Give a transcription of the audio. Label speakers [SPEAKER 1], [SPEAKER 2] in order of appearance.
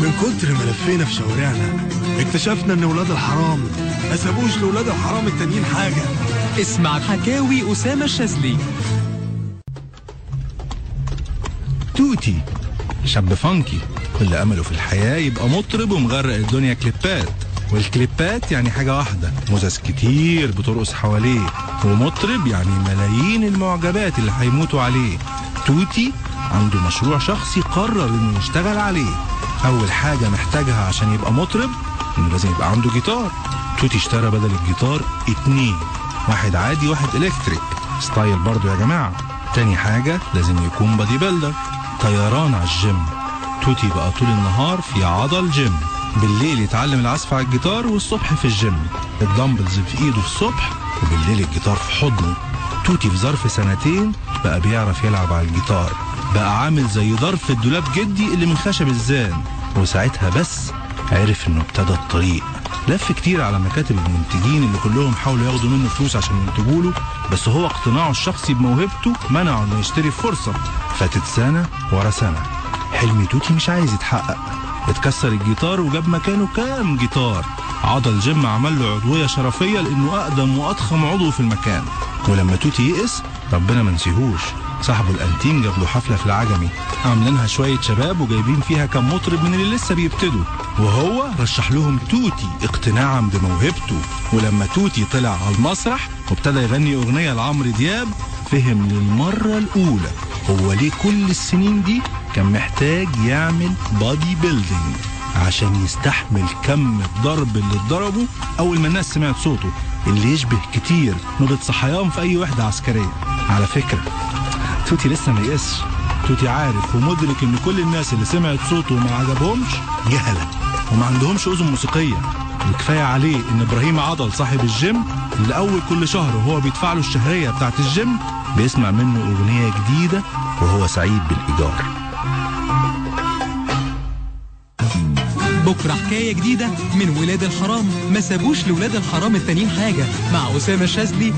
[SPEAKER 1] من كتر ما لفينا في شوارعنا اكتشفنا إن ولاد الحرام ما سابوش لولاد الحرام التانيين حاجة.
[SPEAKER 2] اسمع حكاوي أسامة الشاذلي.
[SPEAKER 3] توتي شاب فانكي. كل أمله في الحياة يبقى مطرب ومغرق الدنيا كليبات. والكليبات يعني حاجة واحدة مزاز كتير بترقص حواليه. ومطرب يعني ملايين المعجبات اللي هيموتوا عليه. توتي عنده مشروع شخصي قرر إنه يشتغل عليه. أول حاجة محتاجها عشان يبقى مطرب إنه لازم يبقى عنده جيتار. توتي اشترى بدل الجيتار اتنين واحد عادي واحد electric. Style برضو يا جماعة. تاني حاجة لازم يكون body builder. طيران على الجيم. توتي بقى طول النهار في عضل جيم بالليل يتعلم العزف على الجيتار والصبح في الجيم. ال dumbbells في إيده الصبح وبالليل الجيتار في حضنه. توتي في ظرف سنتين بقى بيعرف يلعب على الجيتار. بقى عامل زي ظرف الدولاب جدي اللي من خشب الزان. وساعتها بس عرف إنه ابتدى الطريق. لف كتير على مكاتب المنتجين اللي كلهم حاولوا ياخدوا منه فلوس عشان ينتجوا له بس هو اقتناعه الشخصي بموهبته منعه إنه يشتري فرصة. فاتت سنة ورا سنة. حلم توتي مش عايز يتحقق. اتكسر الجيتار وجاب مكانه كام جيتار. عضل جيم عمل له عضوية شرفية لإنه أقدم وأضخم عضو في المكان. ولما توتي يئس ربنا ما نسيهوش. صاحبه الانتيم جاب له حفلة في العجمي. عاملينها شوية شباب وجايبين فيها كام مطرب من اللي لسه بيبتدوا. وهو رشح لهم توتي اقتناعا بموهبته. ولما توتي طلع على المسرح وابتدى يغني أغنية لعمرو دياب فهم للمرة الأولى. هو ليه كل السنين دي كان محتاج يعمل bodybuilding عشان يستحمل كم الضرب اللي اتضربه أول ما الناس سمعت صوته. اللي يشبه كتير نوبة صحيان في أي وحدة عسكرية. على فكرة توتي لسه ما يئسش توتي عارف ومدرك إن كل الناس اللي سمعت صوته وما عجبهمش جهلة وما عندهمش أذن موسيقية. وكفاية عليه إن إبراهيم عضل صاحب الجيم اللي أول كل شهر وهو بيدفع له الشهرية بتاعت الجيم بيسمع منه أغنية جديدة وهو سعيد بالإيجار.
[SPEAKER 2] بكرة حكاية جديدة من ولاد الحرام. ما سابوش لولاد الحرام التانيين حاجة. مع أسامة الشاذلي